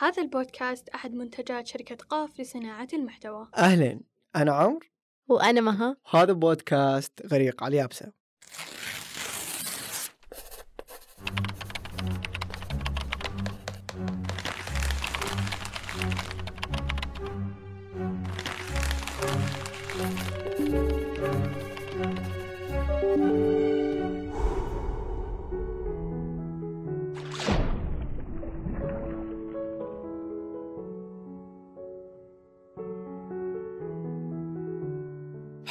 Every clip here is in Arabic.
هذا البودكاست أحد منتجات شركة قاف لصناعة المحتوى. أهلا أنا عمرو. وأنا مها. هذا بودكاست غريق على اليابسة.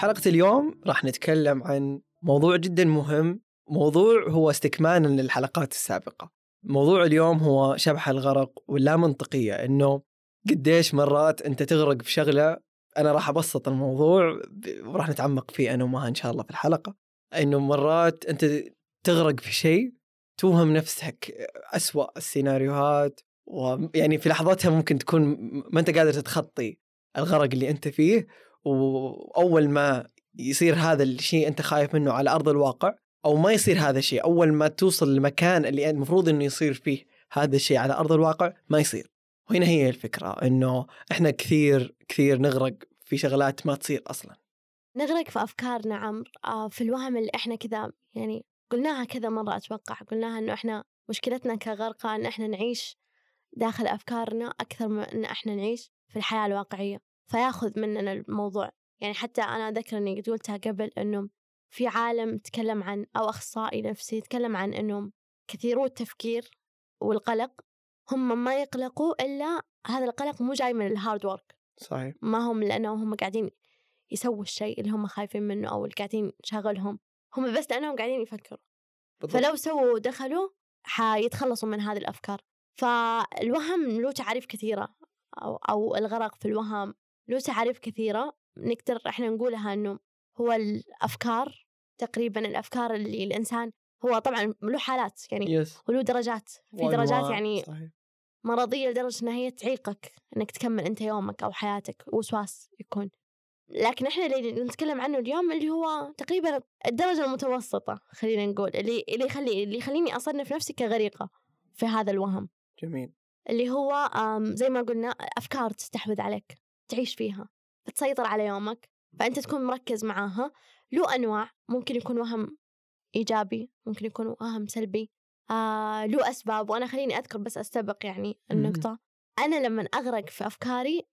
حلقة اليوم راح نتكلم عن موضوع جدا مهم. موضوع هو استكمالا للحلقات السابقة. موضوع اليوم هو شبح الغرق واللامنطقية إنه قديش مرات أنت تغرق في شغلة أنا راح أبسط الموضوع وراح نتعمق فيه أنا وماها إن شاء الله في الحلقة. إنه مرات أنت تغرق في شيء توهم نفسك أسوأ السيناريوهات ويعني في لحظتها ممكن تكون ما أنت قادر تتخطي الغرق اللي أنت فيه. وأول ما يصير هذا الشيء أنت خايف منه على أرض الواقع أو ما يصير هذا الشيء أول ما توصل للمكان اللي المفروض إنه يصير فيه هذا الشيء على أرض الواقع ما يصير. وهنا هي الفكرة إنه إحنا كثير كثير نغرق في شغلات ما تصير أصلا. نغرق في أفكارنا عمر آه في الوهم اللي إحنا كذا يعني قلناها كذا مرة أتوقع قلناها إنه إحنا مشكلتنا كغرقى إن إحنا نعيش داخل أفكارنا أكثر من إن إحنا نعيش في الحياة الواقعية. فياخذ مننا الموضوع. يعني حتى أنا أذكر إني قلتها قبل إنه في عالم تكلم عن أو أخصائي نفسي يتكلم عن إنه كثيرو التفكير والقلق. هم ما يقلقوا إلا هذا القلق مو جاي من ال hard work صحيح. ما هم لأنهم هم قاعدين يسووا الشيء اللي هم خايفين منه أو اللي قاعدين شاغلهم هم بس لأنهم قاعدين يفكروا. بالضبط. فلو سووا ودخلوا حيتخلصوا من هذه الأفكار. فالوهم له تعاريف كثيرة أو, أو الغرق في الوهم. له تعاريف كثيرة نقدر إحنا نقولها إنه هو الأفكار تقريبا الأفكار اللي الإنسان هو طبعا له حالات يعني يس وله درجات في. درجات يعني صحيح. مرضية لدرجة إنها هي تعيقك إنك تكمل أنت يومك أو حياتك وسواس يكون لكن إحنا اللي نتكلم عنه اليوم اللي هو تقريبا الدرجة المتوسطة خلينا نقول اللي اللي يخلي اللي يخليني أصنف نفسي كغريقة في هذا الوهم جميل اللي هو زي ما قلنا أفكار تستحوذ عليك تعيش فيها تسيطر على يومك فأنت تكون مركز معاها. له أنواع ممكن يكون وهم إيجابي ممكن يكون وهم سلبي. آه له أسباب وأنا خليني أذكر بس أستبق يعني النقطة. أنا لما أغرق في أفكاري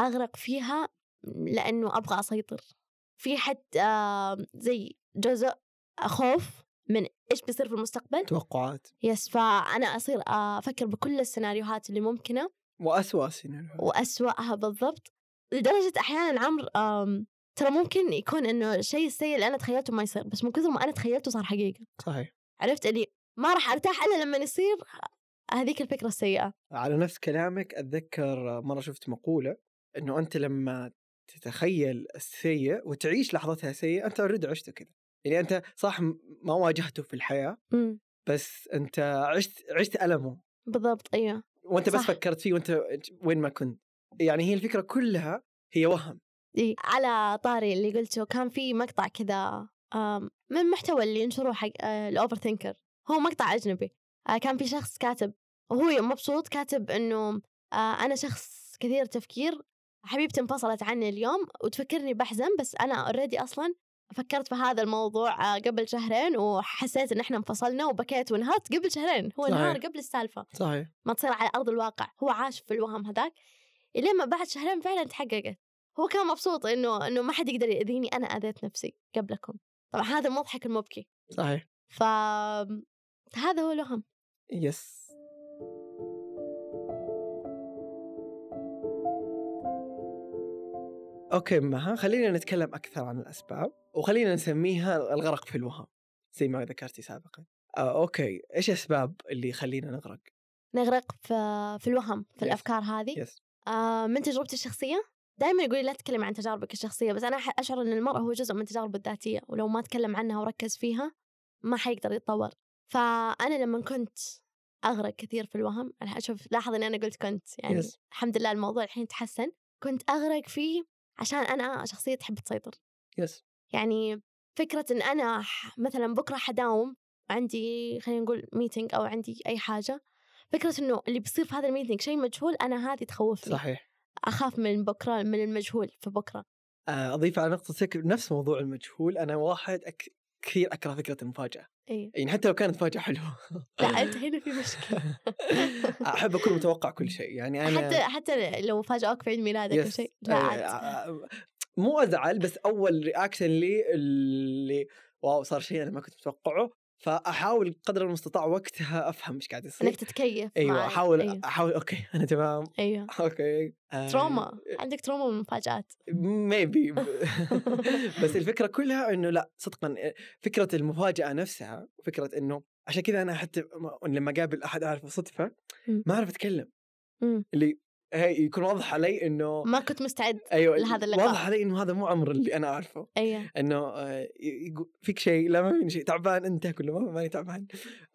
أغرق فيها لأنه أبغى أسيطر. في حد آه زي جزء خوف من إيش بيصير في المستقبل؟ توقعات. يس فأنا أصير أفكر بكل السيناريوهات اللي ممكنة. واسوء السيناريوهات وأسوأها بالضبط. لدرجة أحيانا عمر ترى ممكن يكون إنه الشيء السيء اللي أنا تخيلته ما يصير بس من كثر ما أنا تخيلته صار حقيقة. صحيح. عرفت اللي ما راح أرتاح إلا لما يصير هذيك الفكرة السيئة. على نفس كلامك أتذكر مرة شفت مقولة إنه أنت لما تتخيل السيء وتعيش لحظتها سيئة أنت اوريدي عشته كذا. يعني أنت صح م- ما واجهته في الحياة أمم، بس أنت عشت عشت ألمه. بالضبط أيوه. وأنت بس صح. فكرت فيه وأنت وين ما كنت. يعني هي الفكرة كلها هي وهم. إيه. على طاري اللي قلته كان في مقطع كذا من المحتوى اللي ينشروه حق ال overthinker هو مقطع أجنبي. آه، كان في شخص كاتب وهو مبسوط كاتب إنه آه، أنا شخص كثير تفكير حبيبتي انفصلت عني اليوم وتفكرني بحزن بس أنا already أصلا فكرت في هذا الموضوع آه، قبل شهرين وحسيت إن إحنا انفصلنا وبكيت وانهارت قبل شهرين. هو صحيح. انهار قبل السالفة. صحيح. ما تصير على أرض الواقع. هو عاش في الوهم هذاك. إلين ما بعد شهرين فعلا تحققت. هو كان مبسوط إنه إنه ما حد يقدر يأذيني أنا أذيت نفسي قبلكم. طبعا هذا المضحك المبكي. صحيح. ف هذا هو الوهم yes. Okay مها خلينا نتكلم أكثر عن الأسباب وخلينا نسميها الغرق في الوهم زي ما ذكرتي سابقا. آه، okay إيش أسباب اللي يخلينا نغرق؟ نغرق في في الوهم في Yes. الأفكار هذه؟ يس. آه من تجربتي الشخصية دائما يقولي لا تتكلم عن تجاربك الشخصية بس أنا أشعر أن المرأة هو جزء من تجاربه الذاتية ولو ما تكلم عنها وركز فيها ما حيقدر يتطور. فأنا لما كنت أغرق كثير في الوهم أنا أشوف لاحظ إن أنا قلت كنت يعني Yes. الحمد لله الموضوع الحين تحسن كنت أغرق فيه عشان أنا شخصية تحب تسيطر. يس. يعني فكرة إن أنا مثلا بكرة حداوم عندي خلينا نقول meeting أو عندي أي حاجة فكرة إنه اللي بيصير في هذا ال meeting شيء مجهول أنا هذه تخوفني. صحيح. أخاف من بكرة من المجهول في بكرة. آه، أضيف على نقطتك نفس موضوع المجهول أنا واحد أك... كثير أكره فكرة المفاجأة. اي يعني حتى لو كانت مفاجأة حلوة. لا أنت هنا في مشكلة. أحب أكون متوقع كل شيء. يعني أنا حتى حتى لو فاجأوك في عيد ميلادك أو. شيء لا آه، عاد آه، مو أزعل بس أول reaction لي اللي wow صار شيء أنا ما كنت متوقعه. فأحاول قدر المستطاع وقتها أفهم إيش قاعد يصير. إنك تتكيف أيوه أحاول أيوه, أحاول okay أنا تمام. أيوه. okay آه، trauma عندك trauma من المفاجآت. maybe بس الفكرة كلها إنه لا صدقا فكرة المفاجأة نفسها وفكرة إنه عشان كذا أنا حتى لما أقابل أحد أعرفه صدفة. ما أعرف أتكلم. اللي هي يكون واضح علي إنه ما كنت مستعد أيوه لهذا اللقاء. واضح علي إنه هذا مو عمر اللي أنا أعرفه أيوه إنه آه، فيك شيء لا ما فيني شيء تعبان أنت كل ما ماني تعبان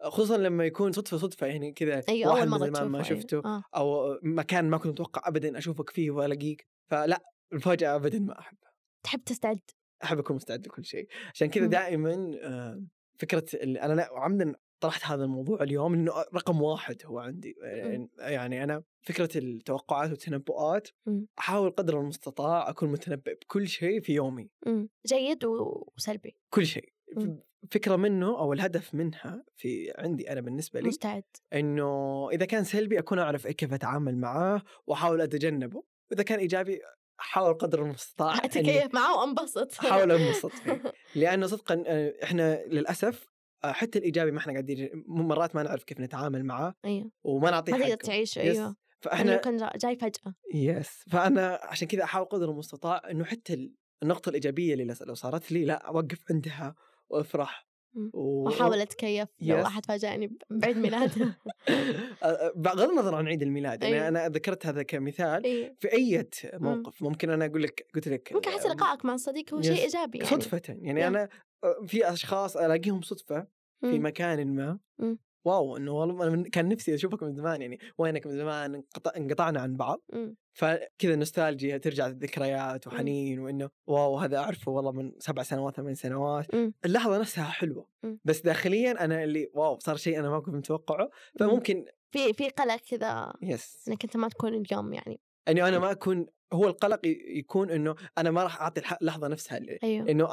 خصوصا لما يكون صدفة صدفة يعني كذا أيوه واحد اول من زمان ما تشوفه، شفته أيوه. آه. أو مكان ما كنت متوقع ابدا أشوفك فيه والاقيك فلا المفاجأة ابدا ما أحبها تحب تستعد أحب أكون مستعد لكل شيء عشان كذا. دائما آه، فكرة أنا عمدا طرحت هذا الموضوع اليوم لأنه رقم واحد هو عندي مم. يعني أنا فكرة التوقعات والتنبؤات مم. أحاول قدر المستطاع أكون متنبئ بكل شيء في يومي مم. جيد وسلبي كل شيء مم. فكرة منه أو الهدف منها في عندي أنا بالنسبة لي مستعد إنه إذا كان سلبي أكون أعرف كيف أتعامل معاه وأحاول أتجنبه وإذا كان إيجابي أحاول قدر المستطاع أتكيف معاه وأنبسط أحاول أنبسط فيه لأنه صدقا آه، إحنا للأسف حتى الإيجابي ما إحنا قاعدين مرات ما نعرف كيف نتعامل معاه أيوه وما نعطيه ما تقدر حقه تعيش يس. أيوه فاحنا كان جا- جاي فجأة yes فأنا عشان كذا أحاول قدر المستطاع إنه حتى ال- النقطة الإيجابية اللي لو صارت لي لا أوقف عندها وأفرح. وأحاول أتكيف لو. احد فاجأني بعيد ميلاده آه، بغض النظر عن عيد الميلاد يعني أيوة. أنا ذكرت هذا كمثال إيه. في أي موقف ممكن أنا أقول لك قلت لك ممكن حتى آه، لقائك مع الصديق هو. شيء إيجابي يعني صدفة يعني يا. أنا آه، في أشخاص ألاقيهم صدفة في مم. مكان ما. مم. wow إنه والله من- كان نفسي أشوفك من زمان يعني وينك من زمان انقطع انقطعنا عن بعض. مم. فكذا نوستالجيا ترجع الذكريات وحنين وإنه wow هذا أعرفه والله من سبع سنوات ثمان سنوات. اللحظة نفسها حلوة. بس داخليا أنا اللي واو صار شيء أنا ما كنت متوقعه. فممكن في في قلق كذا يس. إنك أنت ما تكون اليوم يعني. انه أنا ما أكون هو القلق يكون إنه أنا ما راح أعطي اللحظة نفسها اللي- أيوه. إنه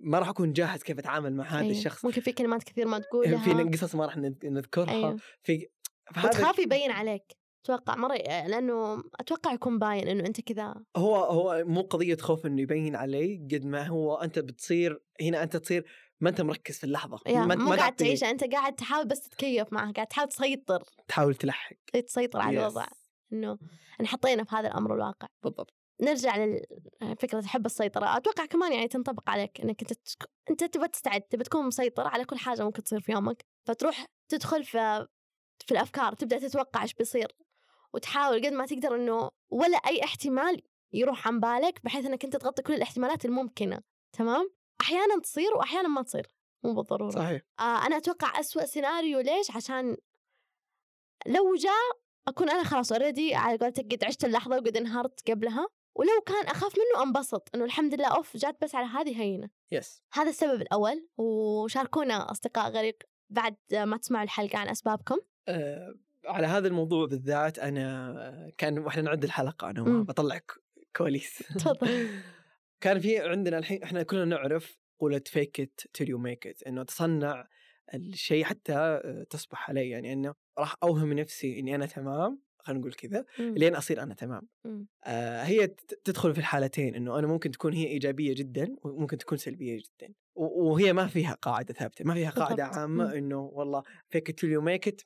ما راح أكون جاهز كيف أتعامل مع هذا أيوة. الشخص. ممكن في كلمات كثير ما تقولها. في قصص ما راح نذ- نذكرها. أيوه في فهذا وتخاف يبين عليك. أتوقع مرة لأنه أتوقع يكون باين إنه أنت كذا. هو هو مو قضية خوف إنه يبين علي قد ما هو أنت بتصير هنا أنت تصير ما أنت مركز في اللحظة. ما مو قاعد تعطي- تعيش أنت قاعد تحاول بس تتكيف معه قاعد تحاول تسيطر. تحاول تلحق. تسيطر على. الوضع. إنه انحطينا في هذا الأمر الواقع. بالضبط. نرجع لفكرة حب السيطرة. أتوقع كمان يعني تنطبق عليك إنك أنت. أنت تبغى تستعد تبغى تكون مسيطر على كل حاجة ممكن تصير في يومك. فتروح تدخل في في الأفكار تبدأ تتوقع إيش بيصير. وتحاول قد ما تقدر إنه ولا أي احتمال يروح عن بالك بحيث إنك أنت تغطي كل الاحتمالات الممكنة. تمام؟ أحيانا تصير وأحيانا ما تصير. مو بالضرورة. صحيح. آه أنا أتوقع أسوأ سيناريو ليش؟ عشان لو جاء أكون أنا خلاص already على قولتك قد عشت اللحظة وقد انهارت قبلها. ولو كان أخاف منه أنبسط إنه الحمد لله أوف جات بس على هذه هينة. yes هذا السبب الأول وشاركونا أصدقاء غريق بعد ما تسمعوا الحلقة عن أسبابكم. آه على هذا الموضوع بالذات أنا كان وإحنا نعد الحلقة أنا. بطلع كواليس. تفضل. كان في عندنا الحين إحنا كلنا نعرف قولة fake it till you make it إنه تصنع الشيء حتى آه، تصبح عليه يعني إنه راح أوهم نفسي إني أنا تمام. خلينا نقول كذا مم. لين أصير أنا تمام مم. آه هي تدخل في الحالتين إنه أنا ممكن تكون هي إيجابية جدا وممكن تكون سلبية جدا وهي ما فيها قاعدة ثابتة ما فيها قاعدة بالضبط. عامة مم. إنه والله fake it you make it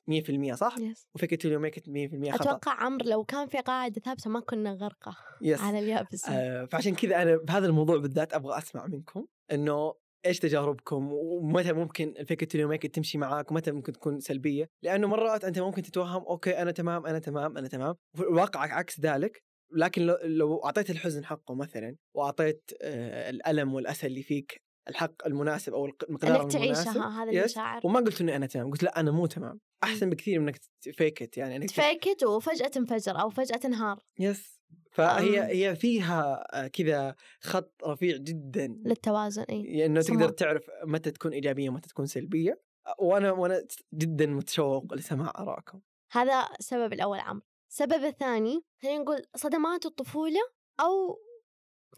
100% صح yes. و fake it you make it 100% خطأ أتوقع عمر لو كان في قاعدة ثابتة ما كنا غرقنا yes على اليابس آه فعشان كذا أنا بهذا الموضوع بالذات أبغى أسمع منكم إنه إيش تجاربكم؟ ومتى ممكن ال fake it you make تمشي معاك؟ ومتى ممكن تكون سلبية؟ لأنه مرات أنت ممكن تتوهم okay أنا تمام أنا تمام أنا تمام. الواقع عكس ذلك. لكن لو, لو أعطيت الحزن حقه مثلا وأعطيت آه الألم والأسى اللي فيك الحق المناسب أو المقدار المناسب تعيشها هذا. المشاعر. وما قلت إني أنا تمام قلت لا أنا مو تمام. أحسن بكثير من إنك ت fake it يعني إنك ت fake it وفجأة تنفجر أو فجأة تنهار. yes فهي أم. هي فيها آه، كذا خط رفيع جدا للتوازن إي إنه تقدر. تعرف متى تكون إيجابية ومتى تكون سلبية وأنا وأنا جدا متشوق لسماع آرائكم هذا السبب الأول عمرو السبب الثاني خلينا نقول صدمات الطفولة أو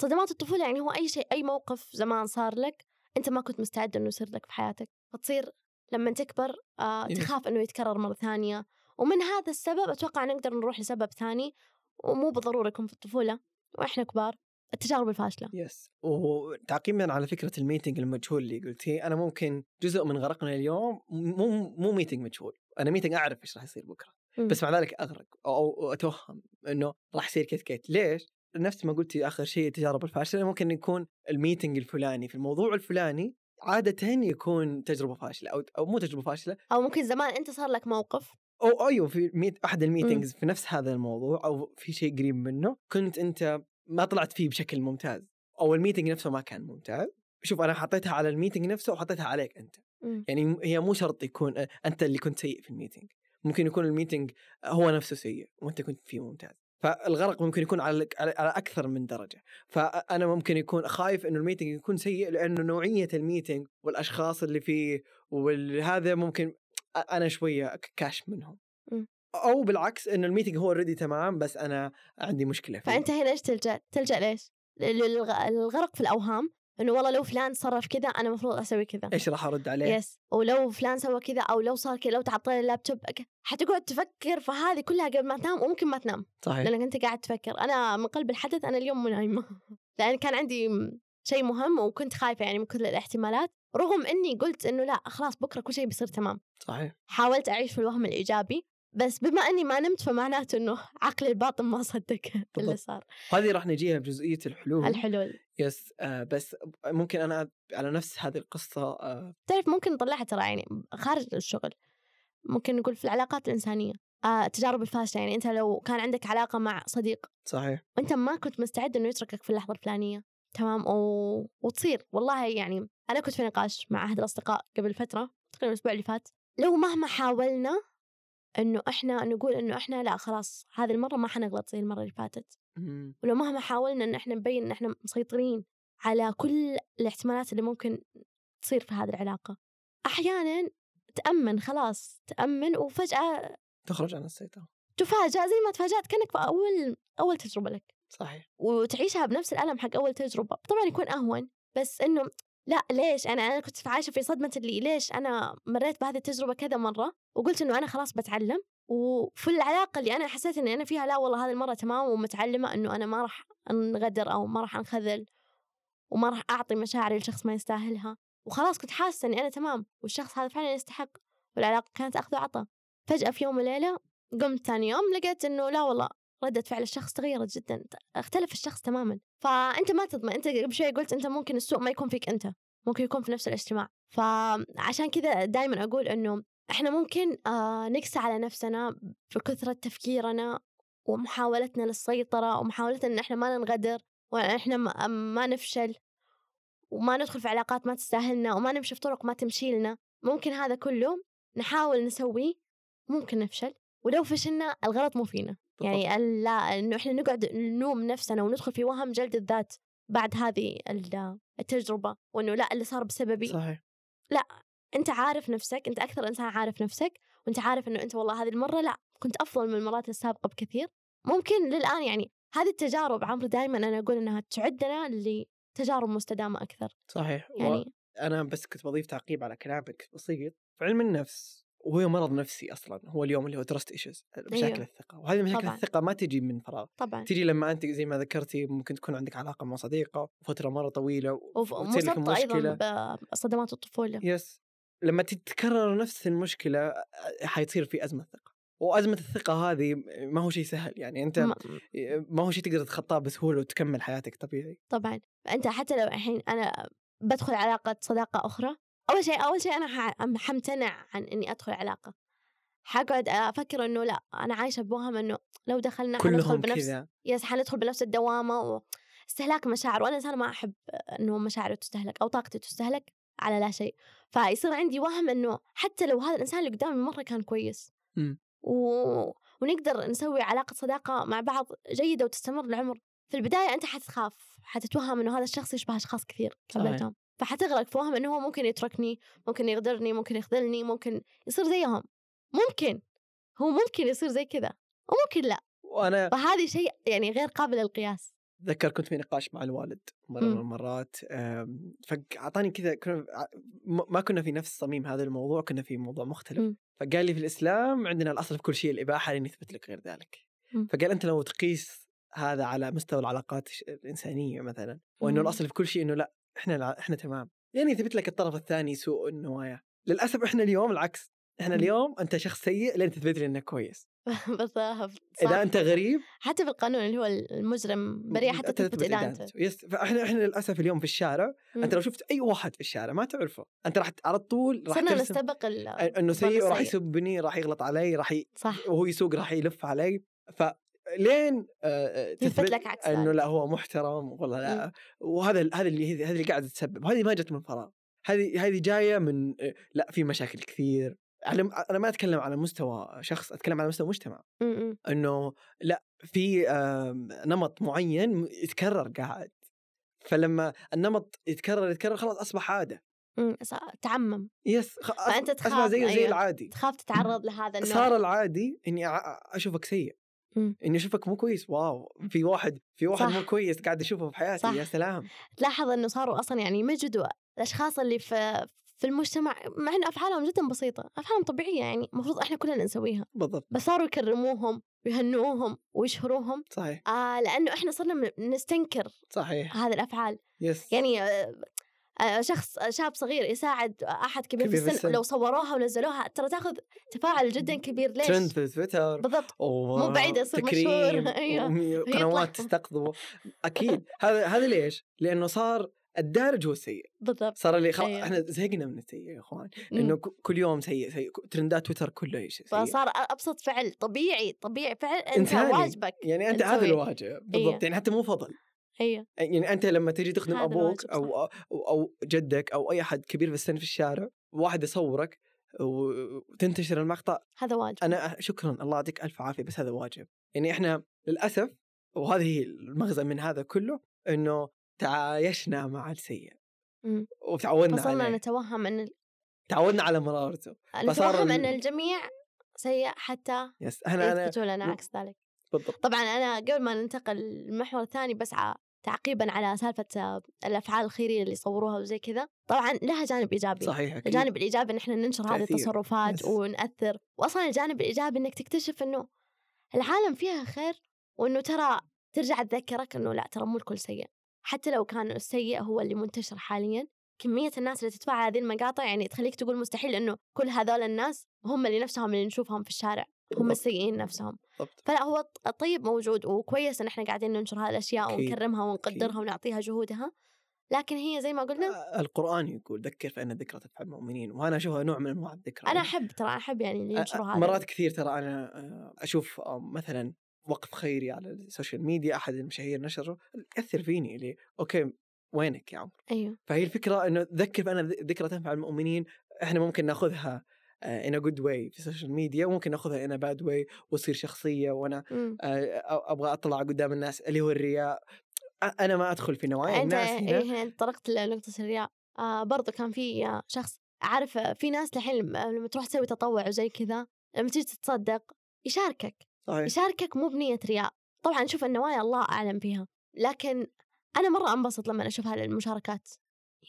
صدمات الطفولة يعني هو أي شيء أي موقف زمان صار لك أنت ما كنت مستعد إنه يصير لك في حياتك فتصير لما تكبر آه yes. تخاف إنه يتكرر مرة ثانية ومن هذا السبب أتوقع نقدر نروح لسبب ثاني ومو بالضرورة يكون في الطفولة وإحنا كبار التجارب الفاشلة. yes وتعقيبا على فكرة ال meeting المجهول اللي قلتيه أنا ممكن جزء من غرقنا اليوم مو مو meeting مجهول. أنا meeting أعرف إيش راح يصير بكرة. مم. بس مع ذلك أغرق أو, أو أتوهم إنه راح يصير كيت كيت ليش؟ نفس ما قلتي آخر شيء التجارب الفاشلة ممكن يكون ال meeting الفلاني. في الموضوع الفلاني عادة يكون تجربة فاشلة أو أو مو تجربة فاشلة. أو ممكن زمان أنت صار لك موقف أو أيوه في meet أحد ال meetings في نفس هذا الموضوع أو في شيء قريب منه كنت أنت ما طلعت فيه بشكل ممتاز أو ال meeting نفسه ما كان ممتاز. شوف أنا حطيتها على ال meeting نفسه وحطيتها عليك أنت. مم. يعني هي مو شرط يكون أنت اللي كنت سيء في ال meeting ممكن يكون ال meeting هو نفسه سيء وأنت كنت فيه ممتاز. فالغرق ممكن يكون على على على أكثر من درجة. فانا ممكن يكون خايف إنه ال meeting يكون سيء لأنه نوعية الميتنج والأشخاص اللي فيه وهذا ممكن أنا شوية كاش منهم. م. أو بالعكس انه ال meeting هو already تمام بس أنا عندي مشكلة فيه. فأنت هنا إيش تلجأ؟ تلجأ ليش؟ للغ- الغرق في الأوهام إنه والله لو فلان تصرف كذا أنا المفروض أسوي كذا. إيش راح أرد عليه؟ يس ولو فلان سوى كذا أو لو صار كذا لو تعطل اللابتوب حتقعد تفكر في هذه كلها قبل ما تنام وممكن ما تنام. صحيح. لأنك أنت قاعد تفكر. أنا من قلب الحدث أنا اليوم مو نايمة. لأن كان عندي شيء مهم وكنت خايفة يعني من كل الاحتمالات رغم إني قلت إنه لا خلاص بكرة كل شيء بيصير تمام. صحيح. حاولت أعيش في الوهم الإيجابي بس بما إني ما نمت فمعناته إنه عقلي الباطن ما صدق اللي. صار. هذه راح نجيها بجزئية الحلول. الحلول. يس آه بس ممكن أنا على نفس هذه القصة آه. تعرف ممكن نطلعها ترى يعني خارج الشغل. ممكن نقول في العلاقات الإنسانية آه التجارب الفاشلة يعني أنت لو كان عندك علاقة مع صديق صحيح. وأنت ما كنت مستعد إنه يتركك في اللحظة الفلانية. تمام و... وتصير. والله يعني أنا كنت في نقاش مع أحد الأصدقاء قبل فترة تقريبا الأسبوع اللي فات لو مهما حاولنا إنه إحنا نقول إنه إحنا لا خلاص هذه المرة ما حنغلط زي المرة اللي فاتت. ولو مهما حاولنا إن إحنا نبين إن إحنا مسيطرين على كل الاحتمالات اللي ممكن تصير في هذه العلاقة. أحيانا تأمن خلاص تأمن وفجأة تخرج عن السيطرة. تفاجأ زي ما تفاجأت كأنك في أول أول تجربة لك. صحيح. وتعيشها بنفس الألم حق أول تجربة. طبعا يكون أهون بس إنه لأ ليش؟ أنا أنا كنت عايشة في صدمة اللي ليش أنا مريت بهذه التجربة كذا مرة؟ وقلت إنه أنا خلاص بتعلم. وفي العلاقة اللي أنا حسيت إني أنا فيها لأ والله هذه المرة تمام ومتعلمة إنه أنا ما راح أنغدر أو ما راح أنخذل وما راح أعطي مشاعري لشخص ما يستاهلها. وخلاص كنت حاسة إني أنا تمام والشخص هذا فعلا يستحق والعلاقة كانت أخذ وعطاء. فجأة في يوم وليلة قمت ثاني يوم لقيت إنه لأ والله ردة فعل الشخص تغيرت جدا اختلف الشخص تماما. فأنت ما تضمن أنت قبل شوي قلت أنت ممكن السوء ما يكون فيك أنت ممكن يكون في نفس الاجتماع. فعشان كذا دائما أقول إنه إحنا ممكن آه نقسى على نفسنا بكثرة تفكيرنا ومحاولتنا للسيطرة ومحاولتنا إن إحنا ما ننغدر وإحنا ما, ما نفشل وما ندخل في علاقات ما تستاهلنا وما نمشي في طرق ما تمشي لنا. ممكن هذا كله نحاول نسويه ممكن نفشل ولو فشلنا الغلط مو فينا. يعني لا إنه إحنا نقعد نلوم نفسنا وندخل في وهم جلد الذات بعد هذه ال- التجربة وإنه لا اللي صار بسببي. صحيح. أنت عارف نفسك أنت أكثر إنسان عارف نفسك وأنت عارف إنه أنت والله هذه المرة لا كنت أفضل من المرات السابقة بكثير. ممكن للآن يعني هذه التجارب عمرو دائما أنا أقول إنها تعدنا لتجارب مستدامة أكثر. صحيح يعني أنا بس كنت بضيف تعقيب على كلامك بسيط. في علم النفس وهو مرض نفسي أصلا هو اليوم اللي هو ترست ايشوز مشاكل أيوه. الثقة. وهذه مشاكل طبعاً. الثقة ما تجي من فراغ. طبعا. تجي لما أنت زي ما ذكرتي ممكن تكون عندك علاقة مع صديقة فترة مرة طويلة وتصير مشكله أيضا بصدمات الطفولة. يس لما تتكرر نفس المشكلة حيصير في أزمة ثقة. وأزمة الثقة هذه ما هو شيء سهل يعني أنت ما- ما هو شيء تقدر تتخطاه بسهولة وتكمل حياتك طبيعي. طبعا. فأنت حتى لو الحين أنا بدخل علاقة صداقة أخرى أول شيء أول شيء أنا ح- حمتنع عن إني أدخل علاقة. حقعد أفكر إنه لأ أنا عايشة بوهم إنه لو دخلنا حندخل بنفس كذا. يس حندخل بنفس الدوامة و... استهلاك مشاعر. وأنا إنسانة ما أحب إنه مشاعري تستهلك أو طاقتي تستهلك على لا شيء. فيصير عندي وهم إنه حتى لو هذا الإنسان اللي قدامي مرة كان كويس. مم. و... ونقدر نسوي علاقة صداقة مع بعض جيدة وتستمر العمر. في البداية أنت حتخاف حتتوهم إنه هذا الشخص يشبه أشخاص كثير. صحيح. فحتغرق في وهم إنه هو ممكن يتركني ممكن يغدرني ممكن يخذلني ممكن يصير زيهم ممكن هو ممكن يصير زي كذا وممكن لا وأنا فهذه شيء يعني غير قابل للقياس اتذكر كنت في نقاش مع الوالد مرة. من المرات فاعطاني كذا كنا ما كنا في نفس صميم هذا الموضوع كنا في موضوع مختلف. فقال لي في الإسلام عندنا الأصل في كل شيء الإباحة لين يثبت لك غير ذلك. فقال أنت لو تقيس هذا على مستوى العلاقات الإنسانية مثلا وإنه. الأصل في كل شيء إنه لا إحنا الع- إحنا تمام. يعني يثبت لك الطرف الثاني سوء النوايا. للأسف إحنا اليوم العكس. إحنا. اليوم أنت شخص سيء لين تثبت لي إنك كويس. بالضبط إذا. أنت غريب حتى في القانون اللي هو المجرم بريء حتى تثبت إدانته. يس فإحنا إحنا للأسف اليوم في الشارع أنت لو شفت أي واحد في الشارع ما تعرفه. أنت راح على طول راح صرنا نستبق إنه سيء وراح. يسبني راح يغلط علي راح ي... صح. وهو يسوق راح يلف علي. فلين آه، يثبت لك عكس إنه. لا هو محترم والله لا وهذا هذا اللي هذا اللي قاعد تسبب هذه ما جت من فراغ هذه هذه جاية من آه، لا في مشاكل كثير على- أنا ما أتكلم على مستوى شخص أتكلم على مستوى مجتمع م- م. إنه لا في نمط معين يتكرر قاعد فلما النمط يتكرر يتكرر خلاص أصبح عادة تعمم يس خ... أصبح تخاف، زي زي أيوة. العادي تخاف تتعرض لهذا النوع صار العادي إني أشوفك سيء. إني أشوفك مو كويس واو في واحد في واحد صح. مو كويس قاعد أشوفه في حياتي صح. يا سلام. تلاحظ إنه صاروا أصلا يعني يمجدوا الأشخاص اللي في في المجتمع مع ان أفعالهم جدا بسيطة أفعالهم طبيعية يعني المفروض إحنا كلنا نسويها. بالضبط. بس صاروا يكرموهم ويهنئوهم ويشهروهم صحيح. آه لأنه إحنا صرنا نستنكر صحيح. هذه الأفعال. يس يعني آه شخص شاب صغير يساعد أحد كبير, كبير في السن. لو صوروها ونزلوها ترى تاخذ تفاعل جدا كبير ليش؟ ترند في تويتر بالضبط مو بعيد يصير مشهور. ويطلع. قنوات تستقطبه أكيد هذا هذا ليش؟ لأنه صار الدارج هو السيء بالضبط صار اللي خلاص أيوة. إحنا زهقنا من السيء يا إخوان. إنه ك- كل يوم سيء سيء ترندات تويتر كله شيء سيء فصار أبسط فعل طبيعي طبيعي فعل أنت. واجبك يعني أنت هذا. الواجب بالضبط أيوة. يعني حتى مو فضل أيوه يعني أنت لما تجي تخدم أبوك الواجب، أو أو جدك أو أي أحد كبير في السن في الشارع واحد يصورك وتنتشر المقطع هذا واجب. أنا شكرا الله يعطيك ألف عافية بس هذا واجب. يعني إحنا للأسف وهذه هي المغزى من هذا كله إنه تعايشنا مع السيء. وتعودنا فصرنا نتوهم إن تعودنا على مرارته. فصار نتوهم ال- ان الجميع سيء حتى يس أنا يثبتوا لنا و- عكس ذلك. بالضبط. طبعا أنا قبل ما ننتقل للمحور الثاني بس تعقيبا على سالفة آه، الأفعال الخيرية اللي يصوروها وزي كذا طبعا لها جانب إيجابي صحيح أكيد. الجانب الإيجابي إن إحنا ننشر هذه تأثير. التصرفات يس. ونأثر واصلا الجانب الإيجابي إنك تكتشف إنه العالم فيها خير وإنه ترى ترجع تذكرك إنه لا ترى مو الكل سيء حتى لو كان السيء هو اللي منتشر حاليا كمية الناس اللي تتفاعل هذه المقاطع يعني تخليك تقول مستحيل إنه كل هذول الناس هم اللي نفسهم اللي نشوفهم في الشارع هم. السيئين نفسهم بالضبط فلا هو الط- الطيب موجود وكويس إن إحنا قاعدين ننشر هذه الأشياء. ونكرمها ونقدرها أكيد. ونعطيها جهودها لكن هي زي ما قلنا آه، القرآن يقول ذكر فان الذكرى تنفع المؤمنين وأنا أشوفها نوع من أنواع الذكرى أنا أحب ترى أحب يعني اللي ينشروا هذا مرات كثير ترى أنا آه، أشوف آه، مثلا وقف خيري على ال social media أحد المشاهير نشره يأثر فيني اللي okay وينك يا عمر أيوه فهي الفكرة إنه ذكر بان الذكرى تنفع المؤمنين إحنا ممكن نأخذها in good way في ال social media وممكن ناخذها in bad way وتصير شخصية وأنا. آه، أبغى أطلع قدام الناس اللي هو الرياء. أنا ما أدخل في نوايا الناس هنا. إيه هنا طرقت لنقطة الرياء. آه برضو كان في آه، شخص عارف آه، في ناس الحين لما تروح تسوي تطوع وزي كذا لما تيجي تتصدق يشاركك. صحيح. يشاركك مو بنية رياء. طبعا نشوف النوايا الله أعلم فيها لكن أنا مرة أنبسط لما أشوف هذه المشاركات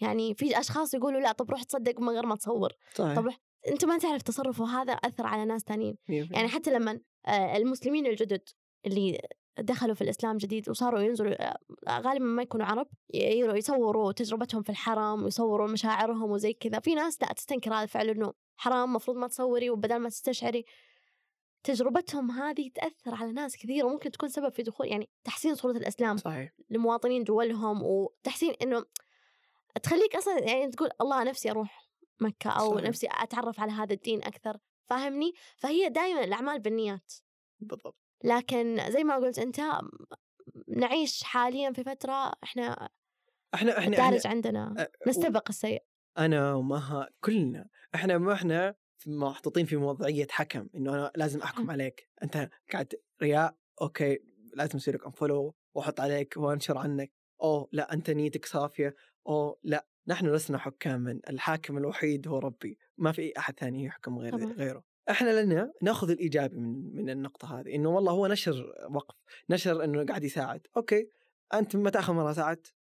يعني في أشخاص يقولوا لا طب روح تصدق من غير ما تصور. صحيح. طب روح أنت ما تعرف تصرفه هذا أثر على ناس في يعني. حتى لما آه، المسلمين الجدد اللي دخلوا في الإسلام جديد وصاروا ينزلوا آه، غالبا ما يكونوا عرب يصوروا تجربتهم في الحرم ويصوروا مشاعرهم وزي كذا. في ناس لا تستنكر هذا الفعل إنه حرام مفروض ما تصوري وبدل ما تستشعري. تجربتهم هذه تأثر على ناس كثير وممكن تكون سبب في دخول يعني تحسين صورة الإسلام صحيح. لمواطنين دولهم وتحسين إنه تخليك أصلا يعني تقول الله نفسي أروح مكة أو صحيح. نفسي أتعرف على هذا الدين أكثر فاهمني؟ فهي دائما الأعمال بالنيات. بالضبط. لكن زي ما قلت أنت نعيش حاليا في فترة إحنا إحنا إحنا, الدارج إحنا عندنا أ- نستبق السيء. أنا ومها كلنا إحنا ما إحنا محطوطين في وضعية حكم إنه أنا لازم أحكم مم. عليك. أنت قاعد رياء okay لازم أسوي لك unfollow وأحط عليك وأنشر عنك. أوه لا أنت نيتك صافية. أوه لا. نحن لسنا حكاما الحاكم الوحيد هو ربي ما في أحد ثاني يحكم غير طبعاً. غيره إحنا لنا نأخذ الإيجابي من من النقطة هذه إنه والله هو نشر وقف نشر إنه قاعد يساعد okay أنت متى آخر مرة ساعدت.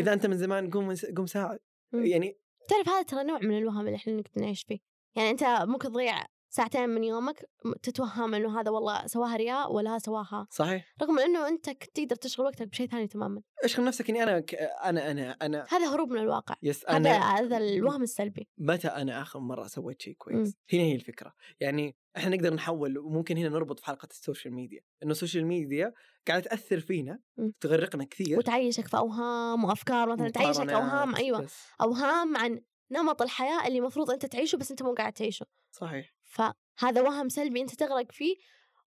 إذا أنت من زمان قوم قوم ساعد مم. يعني تعرف هذا ترى نوع من الوهم اللي إحنا نعيش فيه يعني أنت ممكن تضيع ساعتين من يومك م- تتوهم إنه هذا والله سواها رياء ولا سواها. صحيح. رغم إنه انت تقدر تشغل وقتك بشيء ثاني تماما. أشغل نفسك إني أنا ك- أنا أنا أنا هذا هروب من الواقع. yes هذا أنا هذا الوهم السلبي. متى أنا آخر مرة سويت شيء. كويس؟ هنا هي الفكرة. يعني إحنا نقدر نحول وممكن هنا نربط في حلقة ال social media. إنه ال social media قاعدة تأثر فينا مم. تغرقنا كثير. وتعيشك في أوهام وأفكار مثلا تعيشك أوهام أيوه. yes. أوهام عن نمط الحياة اللي المفروض أنت تعيشه بس أنت مو قاعد تعيشه. صحيح. فهذا وهم سلبي أنت تغرق فيه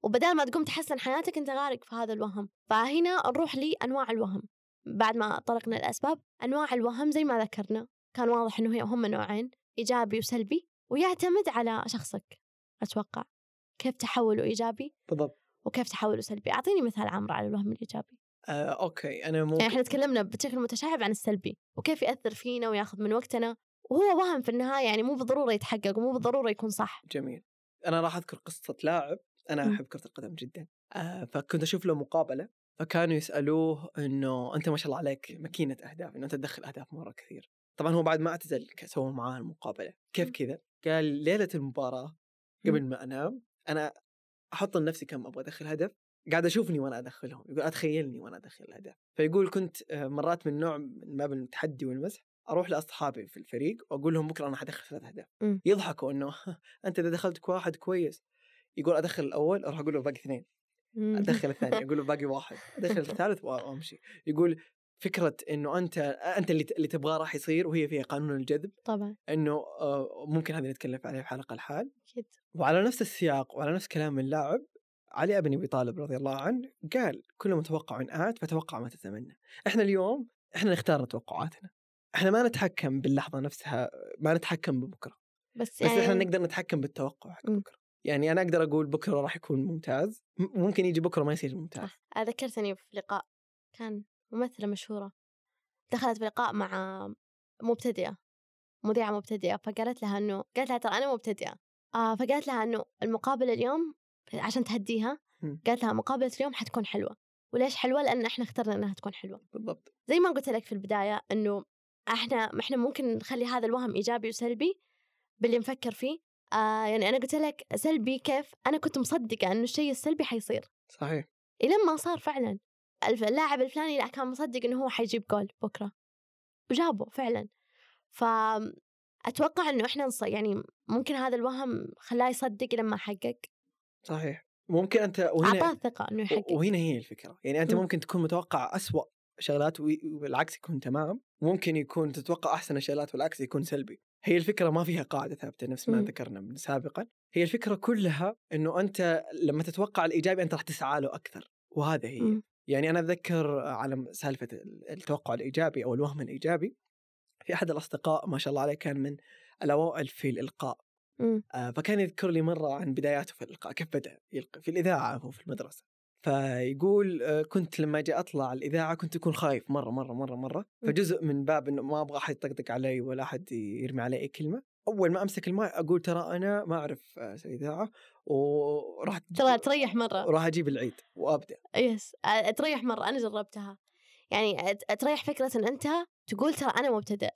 وبدال ما تقوم تحسن حياتك أنت غارق في هذا الوهم. فهنا نروح لأنواع الوهم. بعد ما طرقنا الأسباب أنواع الوهم زي ما ذكرنا. كان واضح إنه هي هم نوعين إيجابي وسلبي ويعتمد على شخصك. أتوقع. كيف تحوله إيجابي؟ بالضبط. وكيف تحوله سلبي؟ أعطيني مثال عمرو على الوهم الإيجابي. آه، أوكي. أنا يعني ممكن إحنا تكلمنا بشكل متشعب عن السلبي وكيف يأثر فينا وياخذ من وقتنا. وهو وهم في النهاية يعني مو بالضرورة يتحقق ومو بالضرورة يكون صح. جميل. أنا راح أذكر قصة لاعب أنا. أحب كرة القدم جدا. آه فكنت أشوف له مقابلة فكانوا يسألوه إنه أنت ما شاء الله عليك ماكينه أهداف إنه أنت تدخل أهداف مرة كثير. طبعا هو بعد ما اعتزل سووا معاه المقابلة. كيف. كذا؟ قال ليلة المباراة قبل ما أنام أنا أحط لنفسي كم أبغى أدخل هدف قاعد أشوفني وأنا أدخلهم يقول أتخيلني وأنا أدخل الاهداف فيقول كنت آه، مرات من نوع من باب التحدي والمزح أروح لأصحابي في الفريق وأقول لهم بكرة أنا حدخل ثلاث أهداف. مم. يضحكوا إنه أنت إذا دخلت واحد كويس. يقول أدخل الأول أروح أقول له باقي اثنين. مم. أدخل الثاني أقول له باقي واحد. أدخل الثالث وأمشي. يقول فكرة إنه أنت أنت اللي اللي تبغاه راح يصير وهي فيها قانون الجذب طبعا. إنه آه، ممكن هذا نتكلم عليه في حلقة الحال. أكيد. وعلى نفس السياق وعلى نفس كلام اللاعب علي بن أبي طالب رضي الله عنه قال كل متوقع آت فتوقع ما تتمنى. إحنا اليوم إحنا نختار توقعاتنا. إحنا ما نتحكم باللحظة نفسها ما نتحكم ببكرة. بس بس يعني إحنا نقدر نتحكم بالتوقع حق مم. بكرة. يعني أنا أقدر أقول بكرة راح يكون ممتاز ممكن يجي بكرة ما يصير ممتاز. آه، ذكرتني في لقاء كان ممثلة مشهورة دخلت في لقاء مع مبتدئة مذيعة مبتدئة فقالت لها إنه قالت لها ترى أنا مبتدئة. آه فقالت لها إنه المقابلة اليوم عشان تهديها مم. قالت لها مقابلة اليوم حتكون حلوة. وليش حلوة؟ لأن إحنا اخترنا إنها تكون حلوة. بالضبط. زي ما قلت لك في البداية إنه إحنا إحنا ممكن نخلي هذا الوهم إيجابي وسلبي باللي نفكر فيه. آه يعني أنا قلت لك سلبي كيف؟ أنا كنت مصدقة إنه الشيء السلبي حيصير. صحيح. إلين ما صار فعلا. اللاعب الفلاني لا كان مصدق إنه هو حيجيب جول بكرة. وجابه فعلا. فأتوقع إنه إحنا نص... يعني ممكن هذا الوهم خلاه يصدق لما حقق. صحيح. ممكن أنت أعطاه وهنا الثقة انه يحقق. وهنا هي الفكرة. يعني أنت مم. ممكن تكون متوقع أسوأ شغلات والعكس يكون تمام. ممكن يكون تتوقع أحسن الشغلات والعكس يكون سلبي. هي الفكرة ما فيها قاعدة ثابتة نفس ما. ذكرنا من سابقا. هي الفكرة كلها إنه أنت لما تتوقع الإيجابي أنت راح تسعى له أكثر وهذا هي. مم. يعني أنا أتذكر على سالفة التوقع الإيجابي أو الوهم الإيجابي. في أحد الأصدقاء ما شاء الله عليه كان من الأوائل في الإلقاء. آه، فكان يذكر لي مرة عن بداياته في الإلقاء كيف بدأ؟ يلقي في الإذاعة هو في المدرسة. فيقول آه، كنت لما أجي أطلع الإذاعة كنت أكون خايف مرة مرة مرة مرة. مم. فجزء من باب إنه ما أبغى أحد يطقطق علي ولا أحد يرمي علي أي كلمة أول ما أمسك الماء أقول ترى أنا ما أعرف أسوي إذاعة وراح ترى تريح مرة. وراح أجيب العيد وأبدأ. يس آه، تريح مرة. أنا جربتها. يعني تريح فكرة إن أنت تقول ترى أنا مبتدئ.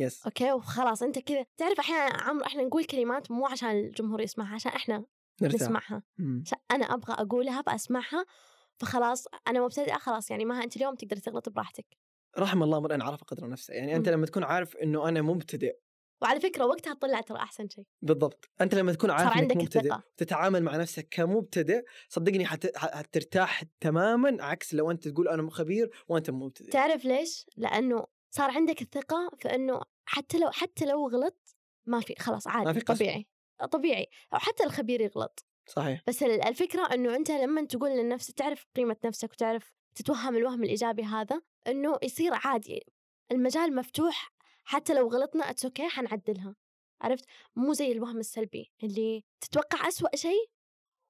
yes. okay؟ وخلاص أنت كذا. تعرف أحيانا عمرو إحنا نقول كلمات مو عشان الجمهور يسمعها عشان إحنا نرتاح. نسمعها. مم. أنا أبغى أقولها بسمعها فخلاص أنا مبتدئة خلاص يعني ما أنت اليوم تقدر تغلط براحتك. رحم الله من عرف قدر نفسه. يعني أنت مم. لما تكون عارف إنه أنا مبتدئ وعلى فكرة وقتها تطلع ترى أحسن شيء بالضبط. أنت لما تكون عارف إنك مبتدئ. تتعامل مع نفسك كمبتدئ صدقني حت... حترتاح تماما عكس لو أنت تقول أنا خبير وأنت مبتدئ. تعرف ليش؟ لأنه صار عندك الثقة في إنه حتى لو حتى لو غلط ما في خلاص ما عادي في قسوة. طبيعي. طبيعي أو حتى الخبير يغلط. صحيح. بس ال- الفكرة إنه أنت لما تقول لنفسك تعرف قيمة نفسك وتعرف تتوهم الوهم الإيجابي هذا إنه يصير عادي. المجال مفتوح حتى لو غلطنا it's okay حنعدلها. عرفت؟ مو زي الوهم السلبي اللي تتوقع أسوأ شيء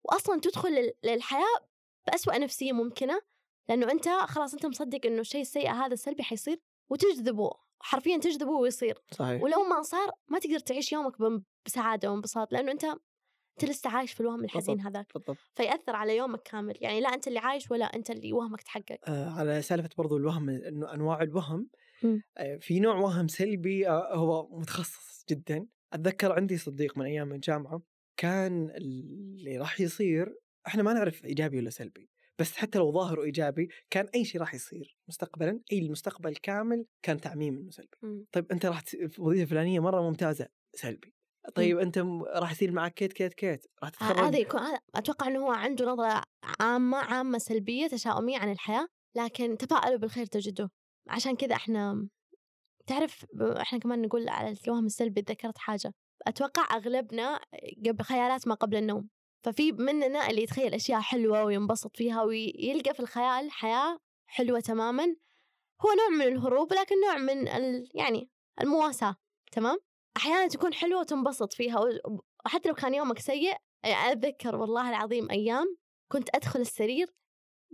واصلا تدخل لل- للحياة بأسوأ نفسية ممكنة لأنه أنت خلاص أنت مصدق إنه الشيء السيء هذا السلبي حيصير وتجذبه حرفيا تجذبه ويصير. صحيح. ولو ما صار ما تقدر تعيش يومك بسعادة وانبساط لأنه أنت أنت لسه عايش في الوهم الحزين هذاك. بالضبط. فيأثر على يومك كامل. يعني لا أنت اللي عايش ولا أنت اللي وهمك تحقق. آه على سالفة برضو الوهم إنه أنواع الوهم. آه في نوع وهم سلبي آه هو متخصص جدا. أتذكر عندي صديق من أيام الجامعة كان اللي راح يصير إحنا ما نعرف إيجابي ولا سلبي. بس حتى لو ظاهره إيجابي كان أي شيء راح يصير مستقبلا أي المستقبل كامل كان تعميم إنه سلبي. طيب أنت راح وظيفة فلانية مرة ممتازة سلبي. طيب أنت راح يصير معك كيت كيت كيت راح ه- تتخرج؟ هذا يكون أتوقع إنه هو عنده نظرة عامة عامة سلبية تشاؤمية عن الحياة لكن تفائلوا بالخير تجدوه. عشان كذا إحنا تعرف إحنا كمان نقول على الوهم السلبي ذكرت حاجة. أتوقع أغلبنا قبل خيالات ما قبل النوم. ففي مننا اللي يتخيل أشياء حلوة وينبسط فيها ويلقى في الخيال حياة حلوة تماما هو نوع من الهروب لكن نوع من ال يعني المواساة تمام؟ أحيانا تكون حلوة وتنبسط فيها وحتى لو كان يومك سيء يعني أتذكر والله العظيم أيام كنت أدخل السرير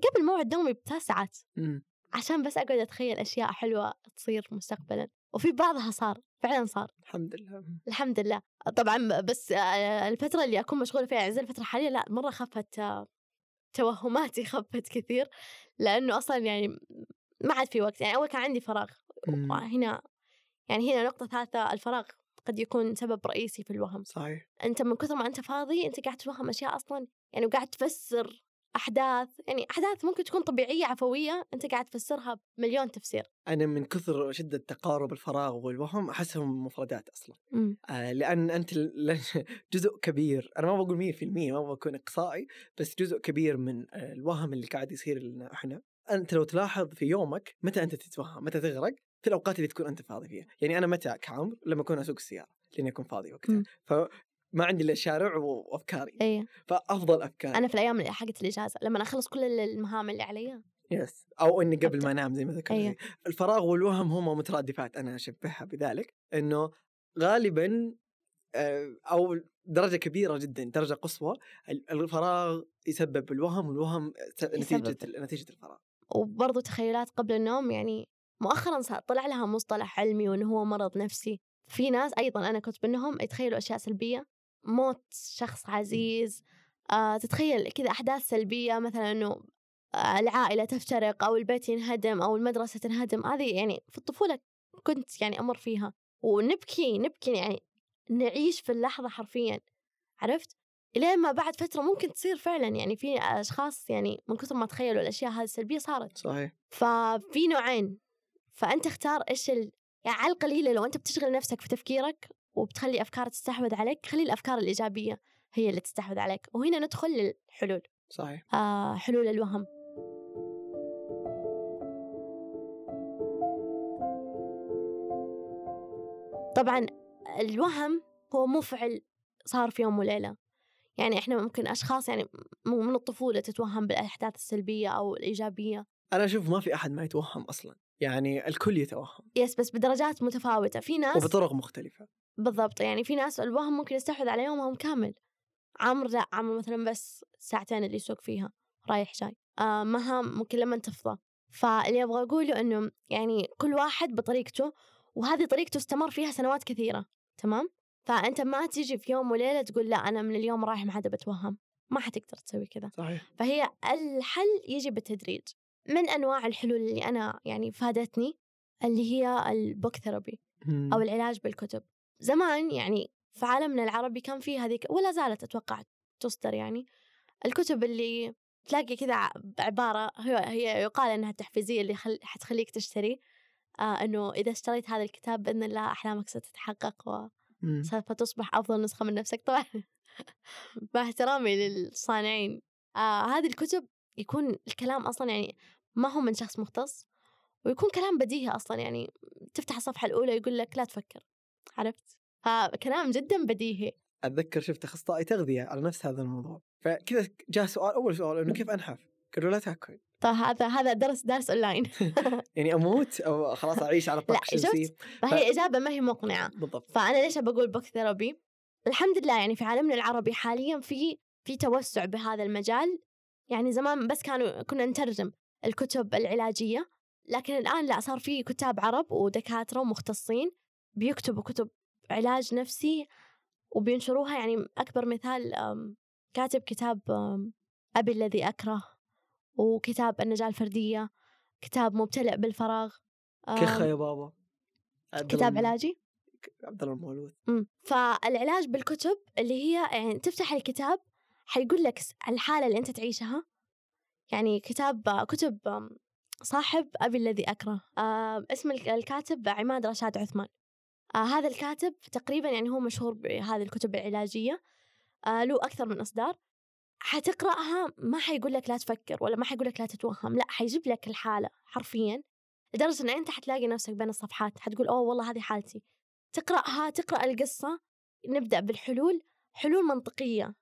قبل موعد نومي بثلاث ساعات مم. عشان بس أقعد أتخيل أشياء حلوة تصير مستقبلا وفي بعضها صار فعلا صار. الحمد لله. الحمد لله. طبعا بس الفترة اللي أكون مشغولة فيها يعني زي الفترة الحالية لأ مرة خفت آه، توهماتي خفت كثير لأنه أصلا يعني ما عاد في وقت يعني أول كان عندي فراغ مم. هنا يعني هنا نقطة ثالثة الفراغ قد يكون سبب رئيسي في الوهم صحيح أنت من كثر ما أنت فاضي أنت قاعد تتوهم أشياء أصلا يعني وقاعد تفسر أحداث يعني أحداث ممكن تكون طبيعية عفوية أنت قاعد تفسرها بمليون تفسير. أنا من كثر شدة تقارب الفراغ والوهم أحسهم مفردات أصلا. إمم. آه لأن أنت جزء كبير أنا ما بقول 100% ما بكون إقصائي بس جزء كبير من الوهم اللي قاعد يصير لنا إحنا. أنت لو تلاحظ في يومك متى أنت تتوهم متى تغرق في الأوقات اللي تكون أنت فاضي فيها. يعني أنا متى كعمر؟ لما أكون أسوق السيارة لأني أكون فاضي وقتها. فما عندي إلا الشارع وأفكاري. إي. فأفضل أفكاري. أنا في الأيام حقت الإجازة لما أخلص كل المهام اللي علي. يس أو إني قبل. ما أنام زي ما ذكرت. أيوة. الفراغ والوهم هما مترادفات أنا أشبهها بذلك إنه غالبا آه، أو درجة كبيرة جدا درجة قصوى ال- الفراغ يسبب الوهم والوهم نتيجة. نتيجة الفراغ. وبرضو تخيلات قبل النوم يعني مؤخرا صار طلع لها مصطلح علمي وإنه هو مرض نفسي. في ناس أيضا أنا كنت منهم يتخيلوا أشياء سلبية. موت شخص عزيز آه تتخيل كذا أحداث سلبية مثلا إنه آه العائلة تفترق أو البيت ينهدم أو المدرسة تنهدم هذه يعني في الطفولة كنت يعني أمر فيها. ونبكي نبكي يعني نعيش في اللحظة حرفيا عرفت؟ الين ما بعد فترة ممكن تصير فعلا يعني في أشخاص يعني من كثر ما تخيلوا الأشياء هذه السلبية صارت. صحيح. ففي نوعين فأنت اختار إيش ال... يعني على القليله لو أنت بتشغل نفسك في تفكيرك وبتخلي افكار تستحوذ عليك خلي الأفكار الإيجابية هي اللي تستحوذ عليك. وهنا ندخل للحلول. صحيح. آه حلول الوهم. طبعا الوهم هو مو فعل صار في يوم وليلة. يعني إحنا ممكن أشخاص يعني من الطفولة تتوهم بالأحداث السلبية أو الإيجابية. أنا أشوف ما في أحد ما يتوهم أصلا. يعني الكل يتوهم. يس بس بدرجات متفاوتة. في ناس وبطرق مختلفة. بالضبط يعني في ناس الوهم ممكن يستحوذ على يومهم كامل. عمر لا عمر مثلا بس ساعتين اللي يسوق فيها رايح جاي. آه مهام ممكن لما تفضى. فاللي أبغى أقوله إنه يعني كل واحد بطريقته وهذه طريقته استمر فيها سنوات كثيرة تمام؟ فأنت ما تيجي في يوم وليلة تقول لا أنا من اليوم رايح ما حدا بتوهم. ما حتقدر تسوي كذا. صحيح. فهي الحل يجي بالتدريج. من أنواع الحلول اللي أنا يعني فادتني؟ اللي هي البوك ثيرابي. أو العلاج بالكتب. زمان يعني في عالمنا العربي كان في هذيك ولا زالت أتوقع تصدر يعني. الكتب اللي تلاقي كذا عبارة هي, هي يقال أنها تحفيزية اللي خل... حتخليك تشتري. آه أنه إذا اشتريت هذا الكتاب بإذن الله أحلامك ستتحقق مم. وسوف تصبح أفضل نسخة من نفسك. طبعا مع احترامي للصانعين. آه هذه الكتب يكون الكلام أصلا يعني ما هو من شخص مختص ويكون كلام بديهي أصلا يعني. تفتح الصفحة الأولى يقول لك لا تفكر. عرفت؟ فكلام جدا بديهي. أتذكر شفت أخصائي تغذية على نفس هذا الموضوع. فكذا جاء سؤال أول سؤال إنه كيف أنحف؟ قالوا لا تأكل. فهذا هذا درس درس أونلاين. يعني أموت أو خلاص أعيش على الطاقه لا، الشمسيه فهي إجابة ما هي مقنعة. بالضبط. فأنا ليش بقول book therapy الحمد لله يعني في عالمنا العربي حاليا في في توسع بهذا المجال. يعني زمان بس كانوا كنا نترجم الكتب العلاجية لكن الآن لا صار في كتاب عرب ودكاترة ومختصين. بيكتبوا كتب علاج نفسي وبينشروها يعني أكبر مثال كاتب كتاب أبي الذي أكره وكتاب النجاة الفردية كتاب مبتلئ بالفراغ كخة يا بابا. كتاب علاجي. عبد الله المولود. فالعلاج بالكتب اللي هي يعني تفتح الكتاب حيقول لك الحالة اللي أنت تعيشها. يعني كتاب كتب آم، صاحب أبي الذي أكره. آه اسم الك- الكاتب عماد رشاد عثمان. آه هذا الكاتب تقريبا يعني هو مشهور بهذه الكتب العلاجية. آه له أكثر من إصدار. حتقرأها ما حيقول لك لا تفكر ولا ما حيقول لك لا تتوهم لا حيجيب لك الحالة حرفيا لدرجة أن أنت حتلاقي نفسك بين الصفحات حتقول أوه والله هذه حالتي. تقرأها تقرأ القصة نبدأ بالحلول. حلول منطقية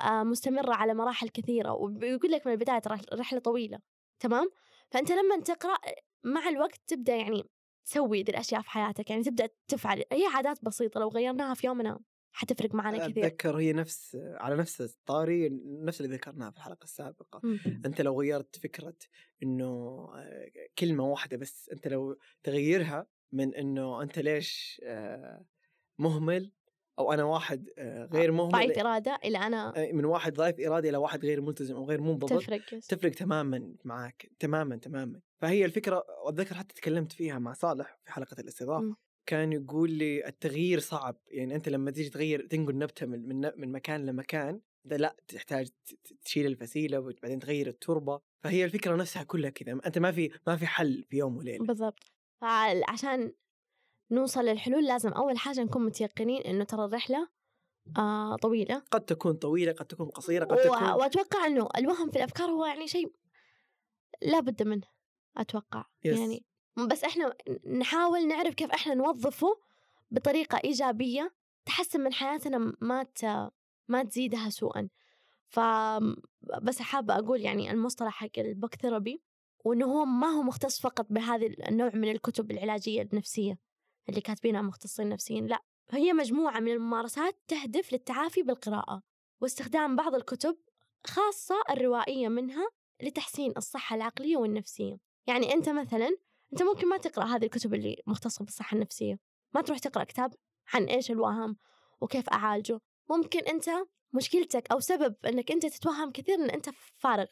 آه، مستمرة على مراحل كثيرة وبيقول لك من البداية رحلة طويلة تمام؟ فأنت لما تقرأ مع الوقت تبدأ يعني تسوي ذي الأشياء في حياتك يعني تبدأ تفعل هي عادات بسيطة لو غيرناها في يومنا حتفرق معنا كثير أتذكر هي نفس على نفس الطاري نفس اللي ذكرناه في الحلقة السابقة مم. أنت لو غيرت فكرة إنه آه، كلمة واحدة بس أنت لو تغيرها من إنه أنت ليش آه، مهمل أو أنا واحد آه، غير مهمل ضعيف إرادة إلى أنا آه، من واحد ضعيف ارادي إلى واحد غير ملتزم أو غير منضبط تفرق. تفرق تماما معك تماما تماما فهي الفكرة وأتذكر حتى تكلمت فيها مع صالح في حلقة الاستضافة مم. كان يقول لي التغيير صعب يعني أنت لما تيجي تغير تنقل نبتة من من, من مكان لمكان ده لأ تحتاج تشيل الفسيلة وبعدين تغير التربة فهي الفكرة نفسها كلها كذا أنت ما في ما في حل في يوم وليلة. بالضبط. فعشان نوصل للحلول لازم أول حاجة نكون متيقنين إنه ترى الرحلة آه طويلة. قد تكون طويلة قد تكون قصيرة قد و- تكون وأتوقع إنه الوهم في الأفكار هو يعني شيء لا بد منه. أتوقع yes. يعني بس إحنا نحاول نعرف كيف إحنا نوظفه بطريقة إيجابية تحسن من حياتنا ما. ما تزيدها سوءا ف بس حابة أقول يعني المصطلح حق ال book therapy وإنه هو ما هو مختص فقط بهذا النوع من الكتب العلاجية النفسية اللي كاتبينها مختصين نفسيين لا هي مجموعة من الممارسات تهدف للتعافي بالقراءة واستخدام بعض الكتب خاصة الروائية منها لتحسين الصحة العقلية والنفسية يعني أنت مثلا أنت ممكن ما تقرأ هذه الكتب اللي مختصة بالصحة النفسية. ما تروح تقرأ كتاب عن إيش الوهم وكيف أعالجه. ممكن أنت مشكلتك أو سبب أنك أنت تتوهم كثير أن أنت فارغ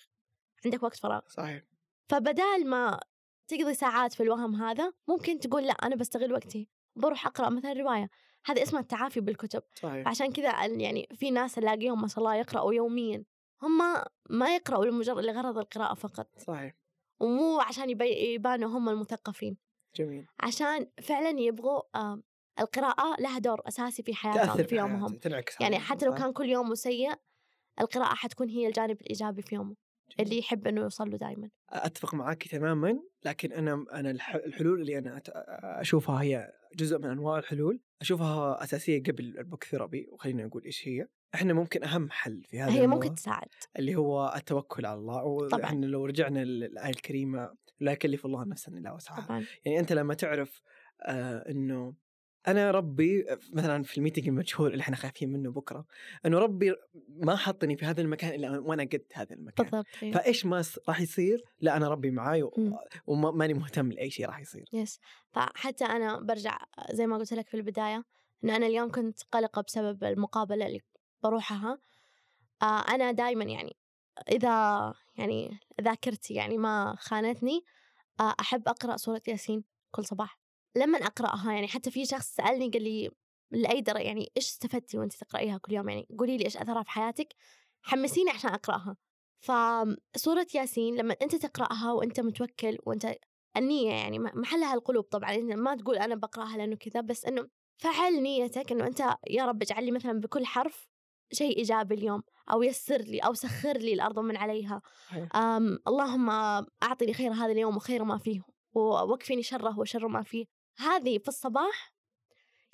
عندك وقت فراغ. صحيح. فبدال ما تقضي ساعات في الوهم هذا ممكن تقول لا أنا بستغل وقتي بروح أقرأ مثلا رواية. هذا اسمها التعافي بالكتب. صحيح. عشان كذا يعني في ناس ألاقيهم ما شاء الله يقرأوا يوميا. هم ما يقرأوا لمجرد لغرض القراءة فقط. صحيح. ومو عشان يبانوا هم المثقفين. جميل. عشان فعلا يبغوا القراءة لها دور أساسي في حياتهم في يومهم. تنعكس يعني حتى لو؟ كان كل يوم سيء القراءة حتكون هي الجانب الإيجابي في يومه اللي يحب إنه يوصل له دائما أتفق معك تماما لكن أنا أنا الح- الحلول اللي أنا أشوفها هي جزء من أنواع الحلول. أشوفها أساسية قبل البوك ثيرابي وخلينا نقول إيش هي. إحنا ممكن أهم حل في هذا هي ممكن تساعد. اللي هو التوكل على الله طبعاً. وإحنا لو رجعنا للآية الكريمة لا يكلف الله نفسا إلا وسعها. طبعا. يعني أنت لما تعرف آه إنه أنا ربي مثلا في ال meeting المجهول اللي إحنا خايفين منه بكرة إنه ربي ما حطني في هذا المكان إلا وأنا قد هذا المكان. بالضبط إيه. فإيش ما راح يصير؟ لا أنا ربي معاي. وماني مهتم لأي شيء راح يصير. yes. فحتى أنا برجع زي ما قلت لك في البداية إن أنا اليوم كنت قلقة بسبب المقابلة اللي بروحها. آه أنا دائما يعني إذا يعني ذاكرتي يعني ما خانتني آه أحب أقرأ سورة ياسين كل صباح. لما أقرأها؟ يعني حتى في شخص سألني قال لي لأي درجة يعني إيش استفدتي وأنت تقرأيها كل يوم؟ يعني قولي لي إيش أثرها في حياتك؟ حمسيني عشان أقرأها. فسورة ياسين لما أنت تقرأها وأنت متوكل وأنت النية يعني محلها القلوب طبعا. إنه ما تقول أنا بقرأها لأنه كذا بس إنه فعل نيتك إنه أنت يا رب اجعل لي مثلا بكل حرف شيء إيجابي اليوم أو يسر لي أو سخر لي الأرض من عليها. أم اللهم أعطني خير هذا اليوم وخير ما فيه ووكفني شره وشر ما فيه هذه في الصباح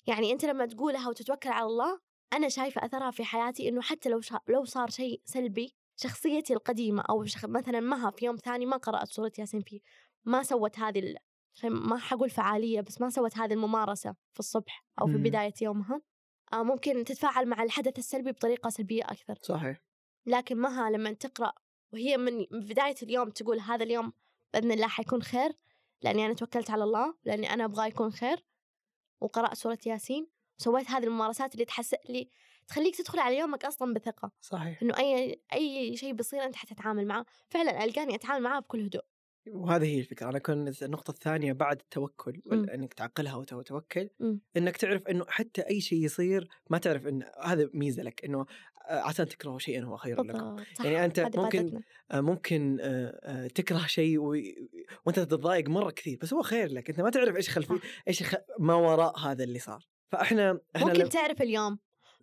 يعني أنت لما تقولها وتتوكل على الله أنا شايفة أثرها في حياتي إنه حتى لو شا... لو صار شيء سلبي شخصيتي القديمة أو شخ... مثلا مها في يوم ثاني ما قرأت سورة ياسين فيه ما سوت هذه ال... ما حقول فعالية بس ما سوت هذه الممارسة في الصبح أو في. بداية يومها ممكن تتفاعل مع الحدث السلبي بطريقة سلبية أكثر. صحيح. لكن مها لما تقرأ وهي من بداية اليوم تقول هذا اليوم بإذن الله حيكون خير لأني أنا توكلت على الله لأني أنا أبغاه يكون خير وقرأت سورة ياسين وسويت هذه الممارسات اللي تحس لي تخليك تدخل على يومك أصلا بثقة. صحيح. إنه اي أي شيء بيصير أنت حتتعامل معه. فعلا ألقاني أتعامل معاه بكل هدوء. وهذه هي الفكرة أنا كنت النقطة الثانية بعد التوكل إنك تعقلها وتوكل. إنك تعرف إنه حتى أي شيء يصير ما تعرف إن هذا ميزة لك إنه عسى ان تكرهوا شيئا هو خير لكم. يعني أنت هذه ممكن. آه، ممكن آه، آه، تكره شيء و... وأنت تتضايق مرة كثير بس هو خير لك أنت ما تعرف إيش خلفي. إيش خ... ما وراء هذا اللي صار فإحنا إحنا ممكن لم... تعرف اليوم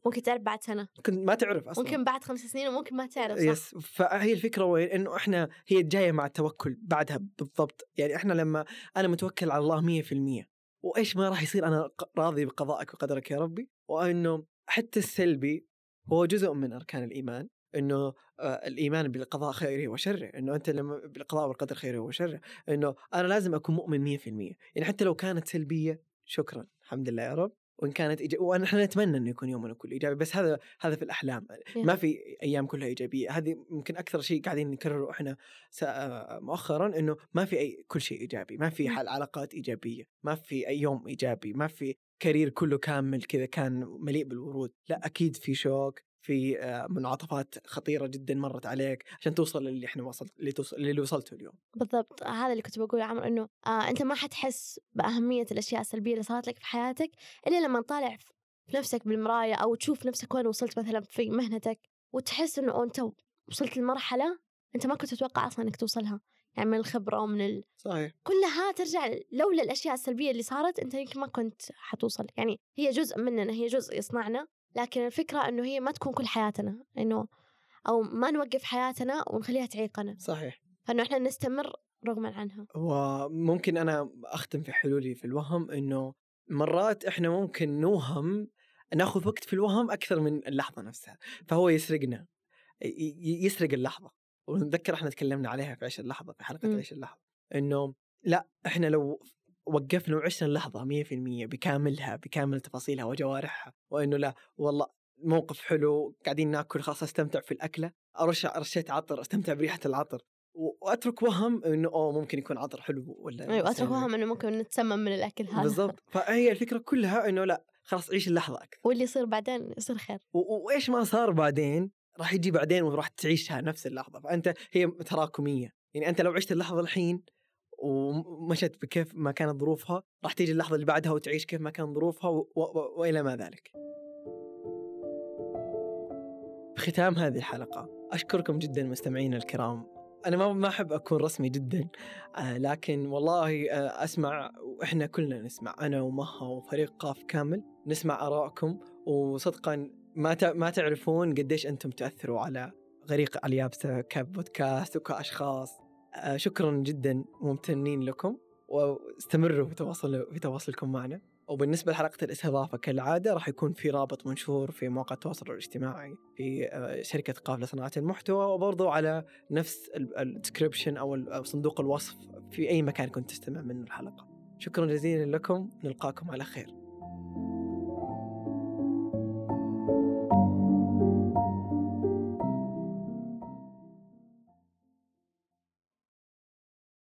ممكن تعرف بعد سنة. ممكن ما تعرف أصلا. ممكن بعد خمس سنين وممكن ما تعرف صح؟ يس. فهي الفكرة وين؟ إنه إحنا هي جاية مع التوكل بعدها بالضبط. يعني إحنا لما أنا متوكل على الله 100% وإيش ما راح يصير أنا راضي بقضائك وقدرك يا ربي؟ وإنه حتى السلبي هو جزء من أركان الإيمان. إنه آه، الإيمان بالقضاء خيره وشره. إنه أنت لما بالقضاء والقدر خيره وشره. إنه أنا لازم أكون مؤمن 100% يعني حتى لو كانت سلبية شكرا. الحمد لله يا رب. وإن كانت إيجابية ونحن نتمنى إنه يكون يومنا كله إيجابي بس هذا هذا في الأحلام. ما في أيام كلها إيجابية. هذه يمكن أكثر شيء قاعدين نكرره إحنا س- آه، مؤخرا إنه ما في أي كل شيء إيجابي. ما في. حال علاقات إيجابية. ما في أي يوم إيجابي. ما في كارير كله كامل كذا كان مليء بالورود. لا أكيد في شوك في آه، منعطفات خطيرة جدا مرت عليك عشان توصل للي إحنا وصلت اللي توصل اللي وصلته اليوم. بالضبط هذا اللي كنت بقوله يا عمر إنه آه أنت ما حتحس بأهمية الأشياء السلبية اللي صارت لك في حياتك إلا لما تطالع في نفسك بالمرايه أو تشوف نفسك وين وصلت مثلا في مهنتك وتحس إنه أنت وصلت لمرحلة أنت ما كنت تتوقع أصلا إنك توصلها يعني من الخبرة ومن ال... صحيح. كلها ترجع لولا الأشياء السلبية اللي صارت أنت يمكن ما كنت حتوصل يعني هي جزء مننا هي جزء يصنعنا لكن الفكرة إنه هي ما تكون كل حياتنا إنه أو ما نوقف حياتنا ونخليها تعيقنا. صحيح. فإنه إحنا نستمر رغما عنها. وممكن أنا أختم في حلولي في الوهم إنه مرات إحنا ممكن نوهم ناخذ وقت في الوهم أكثر من اللحظة نفسها. فهو يسرقنا يسرق اللحظة. ونتذكر إحنا تكلمنا عليها في عيش اللحظه في حلقة مم. عيش اللحظه إنه لا إحنا لو وقفنا وعشنا اللحظة 100% بكاملها بكامل تفاصيلها وجوارحها وإنه لا والله موقف حلو قاعدين ناكل خلاص أستمتع في الأكلة أرش رشيت عطر أستمتع بريحة العطر وأترك وهم إنه أوه ممكن يكون عطر حلو ولا أيوه أترك يعني- وهم إنه ممكن نتسمم من الأكل هذا. بالضبط. فهي الفكرة كلها إنه لا خلاص عيش اللحظة أكثر. واللي يصير بعدين يصير خير. وإيش ما صار بعدين؟ راح يجي بعدين وراح تعيشها نفس اللحظة. فأنت هي تراكمية. يعني أنت لو عشت اللحظة الحين ومشت بكيف ما كانت ظروفها راح تيجي اللحظة اللي بعدها وتعيش كيف ما كان ظروفها. وإلى ما ذلك. بختام هذه الحلقة أشكركم جدا مستمعينا الكرام. أنا ما ما أحب أكون رسمي جدا آه لكن والله آه أسمع وإحنا كلنا نسمع أنا ومها وفريق قاف كامل نسمع آرائكم. وصدقا ما ما تعرفون قديش أنتم تأثروا على غريق أليابسة كبودكاست وكأشخاص. شكرا جدا ممتنين لكم واستمروا في تواصل في تواصلكم معنا. وبالنسبة لحلقة الاستضافة كالعادة راح يكون في رابط منشور في مواقع التواصل الاجتماعي في آه، شركة قاف لصناعة المحتوى وبرضو على نفس الديسكربشن أو ال- أو صندوق الوصف في أي مكان كنت تستمع منه الحلقة. شكرا جزيلا لكم نلقاكم على خير.